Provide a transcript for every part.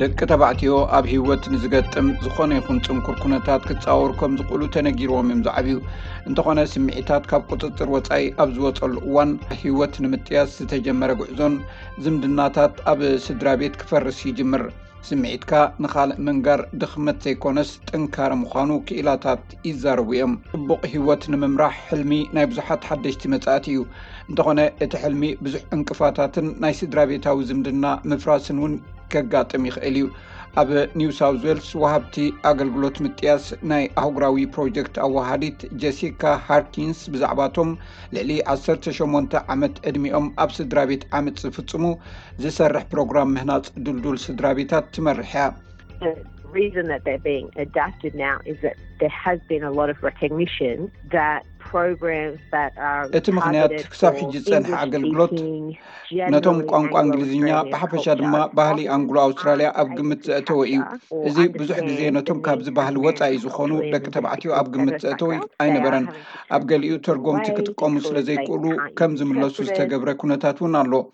ደቂ ተባዕትዮ ኣብ ሂወት ንዝገጥም ዝኾነ ይኹን ፅንኩር ኩነታት ክፃወሩ ከም ዝኽእሉ ተነጊርዎም እዮም ዝዓብዩ እንተኾነ ስምዒታት ካብ ቁፅፅር ወፃኢ ኣብ ዝወፀሉ እዋን ሂወት ንምጥያስ ዝተጀመረ ጉዕዞን ዝምድናታት ኣብ ስድራ ቤት ክፈርስ ይጅምር ስምዒትካ ንኻልእ ምንጋር ድኽመት ዘይኮነስ ጥንካረ ምዃኑ ክኢላታት ይዛረቡ እዮም። ፅቡቕ ህይወት ንምምራሕ ሕልሚ ናይ ብዙሓት ሓደሽቲ መፃእቲ እዩ። እንተኾነ እቲ ሕልሚ ብዙሕ ዕንቅፋታትን ናይ ስድራቤታዊ ዝምድና ምፍራስን እውን ከጋጥም ይኽእል እዩ። ኣብ ኒው ሳውዝ ዌልስ ወሃብቲ ኣገልግሎት ምጥያስ ናይ ኣህጉራዊ ፕሮጀክት ኣወሃሃዲት ጀሲካ ሃርኪንስ ብዛዕባ እቶም ልዕሊ ዓሰርተ ሸሞንተ ዓመት ዕድሚኦም ኣብ ስድራቤት ዓመፅ ዝፍፅሙ ዝሰርሕ ፕሮግራም ምህናፅ ድልዱል ስድራቤታት ትመርሕ እያ እቲ ምክንያት ክሳብ ሕጂ ዝፀንሐ ኣገልግሎት ነቶም ቋንቋ እንግሊዝኛ ብሓፈሻ ድማ ባህሊ ኣንግሎ ኣውስትራልያ ኣብ ግምት ዘእተወ እዩ እዚ ብዙሕ ግዜ ነቶም ካብዚ ባህሊ ወፃኢ ዝኮኑ ደቂ ተባዕትዮ ኣብ ግምት ዘእተወ ኣይነበረን ኣብ ገሊኡ ተርጎምቲ ክጥቀሙ ስለዘይክእሉ ከም ዝምለሱ ዝተገብረ ኩነታት እውን ኣሎ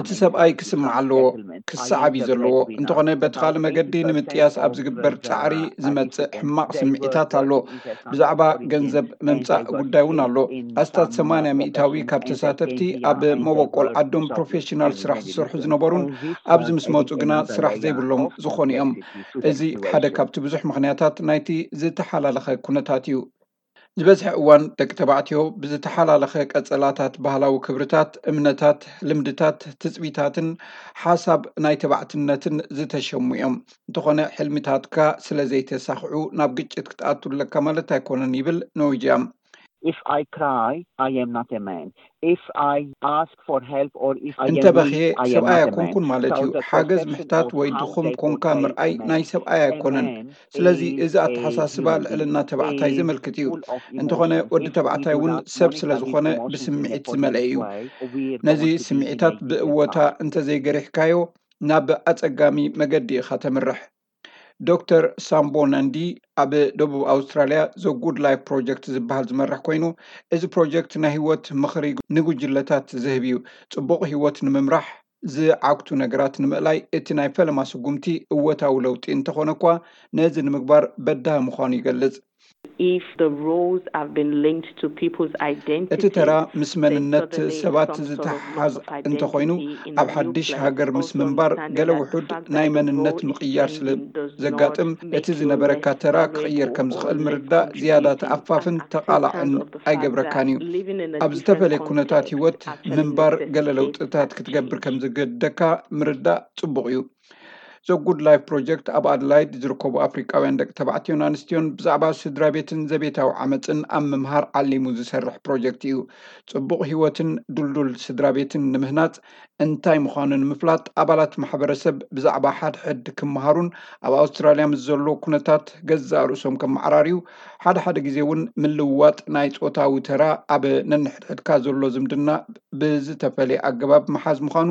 እቲ ሰብኣይ ክስማዕ ኣለዎ፣ ክሰዓብ እዩ ዘለዎ። እንተኾነ በቲ ካልእ መገዲ ንምጥያስ ኣብ ዝግበር ጻዕሪ ዝመጽእ ሕማቕ ስምዒታት ኣሎ። ብዛዕባ ገንዘብ ምምጻእ ጉዳይ እውን ኣሎ። ኣስታት ሰማንያ ሚእታዊ ካብ ተሳተፍቲ ኣብ መበቆል ዓዶም ፕሮፌሽናል ስራሕ ዝሰርሑ ዝነበሩን ኣብዚ ምስ መጹ ግና ስራሕ ዘይብሎም ዝኾኑ እዮም። እዚ ሓደ ካብቲ ብዙሕ ምኽንያታት ናይቲ ዝተሓላለኸ ኩነታት እዩ። ዝበዝሐ እዋን ደቂ ተባዕትዮ ብዝተሓላለኸ ቀጸላታት ባህላዊ ክብርታት፣ እምነታት፣ ልምድታት፣ ትጽቢታትን ሓሳብ ናይ ተባዕትነትን ዝተሸሙ እዮም። እንተኾነ ሕልሚታትካ ስለ ዘይተሳኽዑ ናብ ግጭት ክትኣቱ ኣለካ ማለት ኣይኮነን ይብል ኖውጃ። If I cry, I am not a man. If I ask እንተ በኽየ ሰብኣይ ኣይኮንኩን ማለት እዩ። ሓገዝ ምሕታት ወይ ድኹም ኰንካ ምርኣይ ናይ ሰብኣይ ኣይኮነን። ስለዚ እዚ ኣተሓሳስባ ልዕልና ተባዕታይ ዘመልክት እዩ። እንተዀነ ወዲ ተባዕታይ እውን ሰብ ስለ ዝዀነ ብስምዒት ዝመልአ እዩ። ነዚ ስምዒታት ብእወታ እንተ ዘይገሪሕካዮ ናብ ኣጸጋሚ መገዲ ኢኻ ተምርሕ። ዶክተር ሳምቦ ናንዲ ኣብ ደቡብ ኣውስትራልያ ዘጉድ ላይ ፕሮጀክት ዝበሃል ዝመርሕ ኮይኑ እዚ ፕሮጀክት ናይ ሂወት ምኽሪ ንጉጅለታት ዝህብ እዩ ፅቡቕ ሂወት ንምምራሕ ዝዓግቱ ነገራት ንምእላይ እቲ ናይ ፈለማ ስጉምቲ እወታዊ ለውጢ እንተኾነ እኳ ነዚ ንምግባር በዳሂ ምዃኑ ይገልፅ እቲ ተራ ምስ መንነት ሰባት ዝተሓሓዝ እንተኾይኑ፣ ኣብ ሓድሽ ሃገር ምስ ምንባር ገለ ውሑድ ናይ መንነት ምቕያር ስለ ዘጋጥም፣ እቲ ዝነበረካ ተራ ክቕየር ከም ዝኽእል ምርዳእ ዝያዳ ተኣፋፍን ተቓላዕን ኣይገብረካን እዩ። ኣብ ዝተፈልየ ኩነታት ህይወት ምንባር ገለ ለውጥታት ክትገብር ከም ዝገድደካ ምርዳእ ጽቡቕ እዩ። ዘጉድ ላይፍ ፕሮጀክት ኣብ ኣድላይድ ዝርከቡ ኣፍሪቃውያን ደቂ ተባዕትዮን ኣንስትዮን ብዛዕባ ስድራ ቤትን ዘቤታዊ ዓመፅን ኣብ ምምሃር ዓሊሙ ዝሰርሕ ፕሮጀክት እዩ ፅቡቅ ሂወትን ዱልዱል ስድራ ቤትን ንምህናፅ እንታይ ምዃኑ ንምፍላጥ ኣባላት ማሕበረሰብ ብዛዕባ ሓድሕድ ክምሃሩን ኣብ ኣውስትራልያ ምስ ዘሎ ኩነታት ገዛእ ርእሶም ከመዓራርዩ ሓደ ሓደ ግዜ እውን ምልውዋጥ ናይ ፆታዊ ተራ ኣብ ነንሕድሕድካ ዘሎ ዝምድና ብዝተፈለየ ኣገባብ ምሓዝ ምዃኑ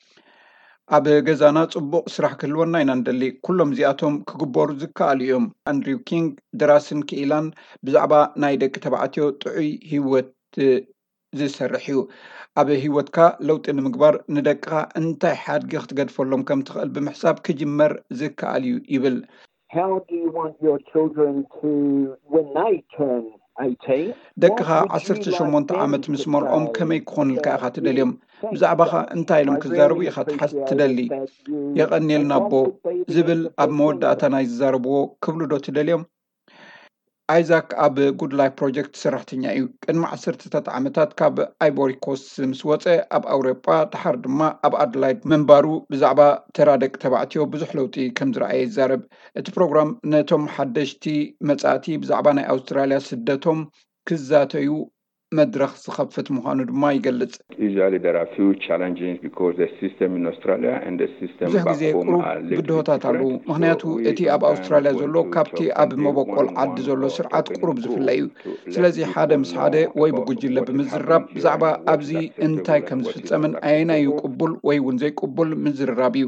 ኣብ ገዛና ጽቡቕ ስራሕ ክህልወና ኢና ንደሊ ኩሎም እዚኣቶም ክግበሩ ዝከኣሉ እዮም ኣንድሪው ኪንግ ደራስን ክኢላን ብዛዕባ ናይ ደቂ ተባዕትዮ ጥዑይ ህይወት ዝሰርሕ እዩ ኣብ ህይወትካ ለውጢ ንምግባር ንደቅኻ እንታይ ሓድጊ ክትገድፈሎም ከም ትኽእል ብምሕሳብ ክጅመር ዝከኣል እዩ ይብል ደቅኻ ዓሰርተ ሸሞንተ ዓመት ምስ መርዖም ከመይ ክኾኑልካ ኢኻ ትደልዮም ብዛዕባኻ እንታይ ኢሎም ክዛረቡ ኢኻ ትሓስ ትደሊ የቐኒልና ኣቦ ዝብል ኣብ መወዳእታ ናይ ዝዛረብዎ ክብሉ ዶ ትደልዮም ኣይዛክ ኣብ ጉድ ላይፍ ፕሮጀክት ሰራሕተኛ እዩ። ቅድሚ ዓሰርተታት ዓመታት ካብ ኣይቮሪ ኮስት ምስ ወጸ ኣብ ኣውሮጳ ድሓር ድማ ኣብ ኣድላይድ ምንባሩ ብዛዕባ ተራ ደቂ ተባዕትዮ ብዙሕ ለውጢ ከም ዝረኣየ ይዛረብ። እቲ ፕሮግራም ነቶም ሓደሽቲ መጻእቲ ብዛዕባ ናይ ኣውስትራልያ ስደቶም ክዛተዩ መድረኽ ዝኸፍት ምዃኑ ድማ ይገልጽ። ብዙሕ ግዜ ቅሩብ ብድሆታት ኣለዉ፣ ምኽንያቱ እቲ ኣብ ኣውስትራልያ ዘሎ ካብቲ ኣብ መበቆል ዓዲ ዘሎ ስርዓት ቅሩብ ዝፍለ እዩ። ስለዚ ሓደ ምስ ሓደ ወይ ብጉጅለ ብምዝርራብ ብዛዕባ ኣብዚ እንታይ ከም ዝፍጸምን ኣየናይ እዩ ቅቡል ወይ እውን ዘይቅቡል ምዝርራብ እዩ።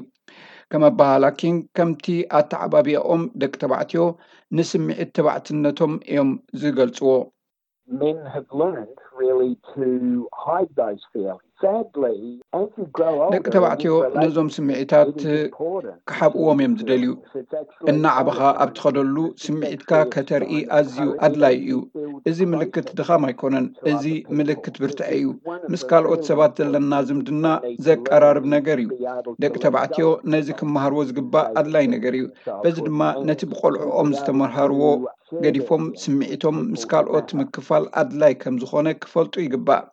ከም ኣበሃህላ ኪንግ ከምቲ ኣተዓባብያኦም ደቂ ተባዕትዮ ንስምዒት ተባዕትነቶም እዮም ዝገልጽዎ። ደቂ ተባዕትዮ ነዞም ስምዒታት ክሓብእዎም እዮም ዝደልዩ እናዕበኻ ኣብ ትኸደሉ ስምዒትካ ከተርኢ ኣዝዩ ኣድላይ እዩ እዚ ምልክት ድኻም ኣይኮነን እዚ ምልክት ብርትዐ እዩ ምስ ካልኦት ሰባት ዘለና ዝምድና ዘቀራርብ ነገር እዩ ደቂ ተባዕትዮ ነዚ ክመሃርዎ ዝግባእ ኣድላይ ነገር እዩ በዚ ድማ ነቲ ብቆልዕኦም ዝተመሃርዎ ገዲፎም ስምዒቶም ምስ ካልኦት ምክፋል ኣድላይ ከም ዝኾነ ክፈልጡ ይግባእ።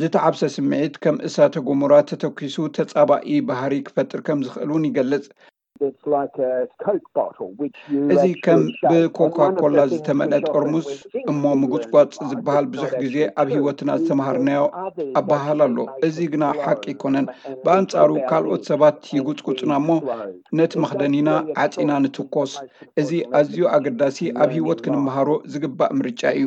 ዝተዓብሰ ስምዒት ከም እሳተ ጎመራ ተተኪሱ ተጻባኢ ባህሪ ክፈጥር ከም ዝኽእል እውን ይገልጽ። እዚ ከም ብኮካኮላ ዝተመልአ ጠርሙስ እሞ ምጉጽጓጽ ዝበሃል ብዙሕ ግዜ ኣብ ህይወትና ዝተምሃርናዮ ኣበሃህላ ኣሎ። እዚ ግና ሓቂ ኣይኮነን። ብኣንጻሩ ካልኦት ሰባት ይጉጽጉጹና እሞ ነቲ መኽደኒና ዓጺና ንትኮስ። እዚ ኣዝዩ ኣገዳሲ ኣብ ሂወት ክንመሃሮ ዝግባእ ምርጫ እዩ።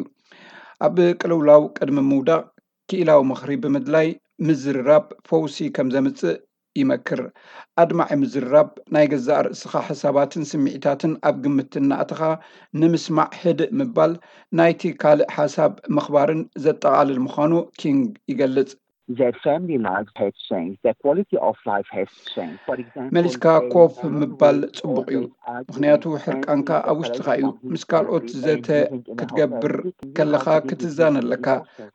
ኣብ ቅልውላው ቅድሚ ምውዳቕ ክኢላዊ ምኽሪ ብምድላይ ምዝርራብ ፈውሲ ከም ዘምጽእ ይመክር። ኣድማዒ ምዝርራብ፣ ናይ ገዛእ ርእስኻ ሕሳባትን ስምዒታትን ኣብ ግምት እናእተኻ ንምስማዕ ህድእ ምባል፣ ናይቲ ካልእ ሓሳብ ምኽባርን ዘጠቓልል ምዃኑ ኪንግ ይገልጽ። መሊስካ ኮፍ ምባል ፅቡቅ እዩ ምክንያቱ ሕርቃንካ ኣብ ውሽጥካ እዩ ምስ ካልኦት ዘተ ክትገብር ከለካ ክትዛነ ኣለካ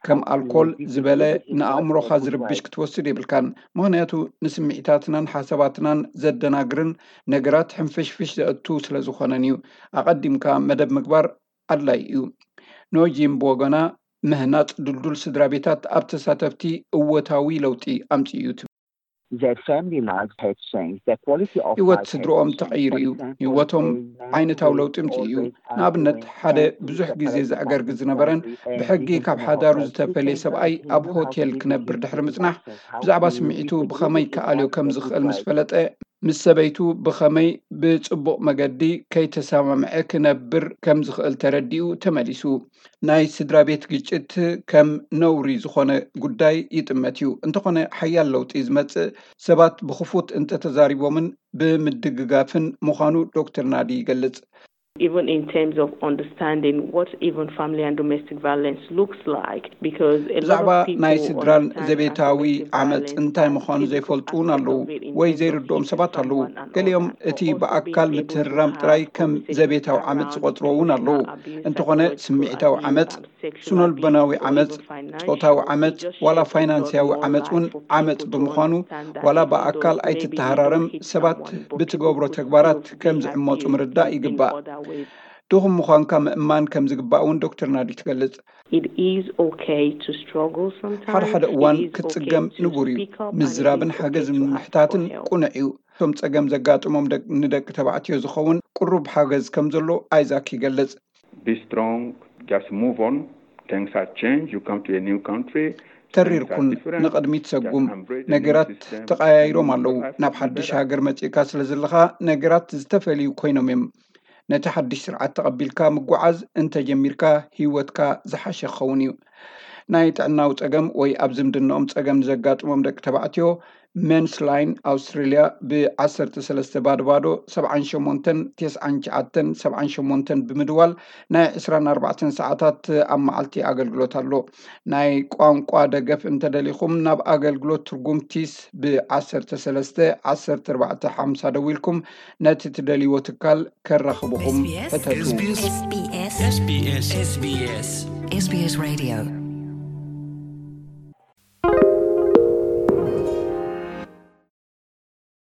ከም ኣልኮል ዝበለ ንኣእምሮካ ዝርብሽ ክትወስድ የብልካን ምክንያቱ ንስምዒታትናን ሓሳባትናን ዘደናግርን ነገራት ሕንፍሽፍሽ ዘእቱ ስለዝኮነን እዩ ኣቀዲምካ መደብ ምግባር ኣድላዪ እዩ። ኖጂም ብወገና፣ ምህናጽ ድልዱል ስድራቤታት ኣብ ተሳተፍቲ እወታዊ ለውጢ ኣምጺኡ እዩ ትብል። ህይወት ስድርኦም ተቐይሩ እዩ። ንህይወቶም ዓይነታዊ ለውጢ ኣምጺኡ እዩ። ንኣብነት፣ ሓደ ብዙሕ ግዜ ዘዕገርግ ዝነበረን ብሕጊ ካብ ሓዳሩ ዝተፈልየ ሰብኣይ ኣብ ሆቴል ክነብር ድሕሪ ምጽናሕ፣ ብዛዕባ ስምዒቱ ብኸመይ ክኣልዮ ከም ዝኽእል ምስ ፈለጠ፣ ምስ ሰበይቱ ብኸመይ ብጽቡቕ መገዲ ከይተሰማምዐ ክነብር ከም ዝኽእል ተረዲኡ ተመሊሱ ናይ ስድራ ቤት ግጭት ከም ነውሪ ዝኾነ ጉዳይ ይጥመት እዩ። እንተኾነ ሓያል ለውጢ ዝመጽእ ሰባት ብኽፉት እንተተዛሪቦምን ብምድግጋፍን ምዃኑ ዶክተር ናዲ ይገልጽ። even in terms of understanding what even family and domestic violence looks like because a lot of people ናይ ስድራን ዘቤታዊ ዓመፅ እንታይ ምዃኑ ዘይፈልጡ እውን ኣለዉ ወይ ዘይርድኦም ሰባት ኣለዉ ገሊኦም እቲ ብኣካል ምትህርራም ጥራይ ከም ዘቤታዊ ዓመፅ ዝቆፅርዎ እውን ኣለዉ እንተኾነ ስምዒታዊ ዓመፅ ስኖልበናዊ ዓመፅ ፆታዊ ዓመፅ ዋላ ፋይናንስያዊ ዓመፅ እውን ዓመፅ ብምዃኑ ዋላ ብኣካል ኣይትተሃራርም ሰባት ብትገብሮ ተግባራት ከም ዝዕመፁ ምርዳእ ይግባእ። ድኹም ምዃንካ ምእማን ከም ዝግባእ እውን ዶክተር ናዲ ትገልፅ። ሓደ ሓደ እዋን ክትፅገም ንቡር እዩ። ምዝራብን ሓገዝ ምሕታትን ቅኑዕ እዩ። እቶም ፀገም ዘጋጥሞም ንደቂ ተባዕትዮ ዝኸውን ቅሩብ ሓገዝ ከም ዘሎ ኣይዛክ ይገልፅ። Be strong just move on things are change you come to a new country ተሪር ኩን ንቅድሚት ሰጉም ነገራት ተቀያይሮም ኣለው ናብ ሓድሽ ሃገር መፂእካ ስለ ዘለካ ነገራት ዝተፈልዩ ኮይኖም እዮም ነቲ ሓድሽ ስርዓት ተቀቢልካ ምጓዓዝ እንተጀሚርካ ሂወትካ ዝሓሸ ክኸውን እዩ ናይ ጥዕናዊ ፀገም ወይ ኣብ ዝምድንኦም ፀገም ንዘጋጥሞም ደቂ ተባዕትዮ መንስ ላይን ኣውስትሬልያ ብዓሰርተ ሰለስተ ባድባዶ ሰብዓን ሸሞንተን ቴስዓን ሸዓተን ሰብዓን ሸሞንተን ብምድዋል ናይ ዕስራን ኣርባዕተን ሰዓታት ኣብ መዓልቲ ኣገልግሎት ኣሎ ናይ ቋንቋ ደገፍ እንተደሊኹም ናብ ኣገልግሎት ትርጉም ቲስ ብዓሰርተ ሰለስተ ዓሰርተ ኣርባዕተ ሓምሳ ደዊልኩም ነቲ እትደልይዎ ትካል ከራኽብኹም ሕተቱ